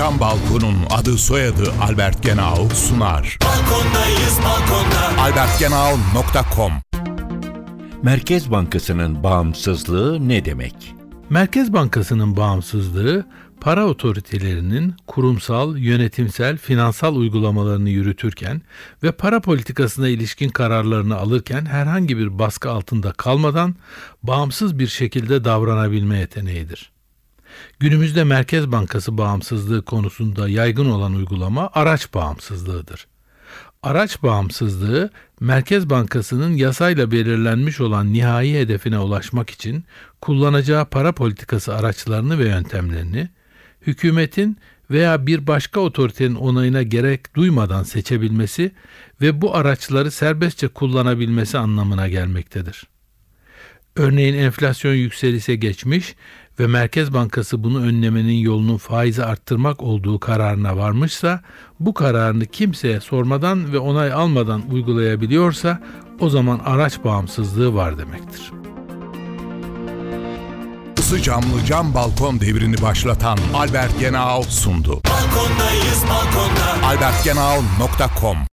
Cam Balkon'un adı soyadı Albert Genau sunar. Balkondayız balkonda. albertgenau.com Merkez Bankası'nın bağımsızlığı ne demek? Merkez Bankası'nın bağımsızlığı, para otoritelerinin kurumsal, yönetimsel, finansal uygulamalarını yürütürken ve para politikasına ilişkin kararlarını alırken herhangi bir baskı altında kalmadan bağımsız bir şekilde davranabilme yeteneğidir. Günümüzde Merkez Bankası bağımsızlığı konusunda yaygın olan uygulama araç bağımsızlığıdır. Araç bağımsızlığı, Merkez Bankası'nın yasayla belirlenmiş olan nihai hedefine ulaşmak için kullanacağı para politikası araçlarını ve yöntemlerini, hükümetin veya bir başka otoritenin onayına gerek duymadan seçebilmesi ve bu araçları serbestçe kullanabilmesi anlamına gelmektedir. Örneğin enflasyon yükselişe geçmiş ve Merkez Bankası bunu önlemenin yolunun faizi arttırmak olduğu kararına varmışsa, bu kararını kimseye sormadan ve onay almadan uygulayabiliyorsa o zaman araç bağımsızlığı var demektir. Isı camlı cam balkon devrini başlatan Albert Genau sundu. Balkondayız balkonda. albertgenau.com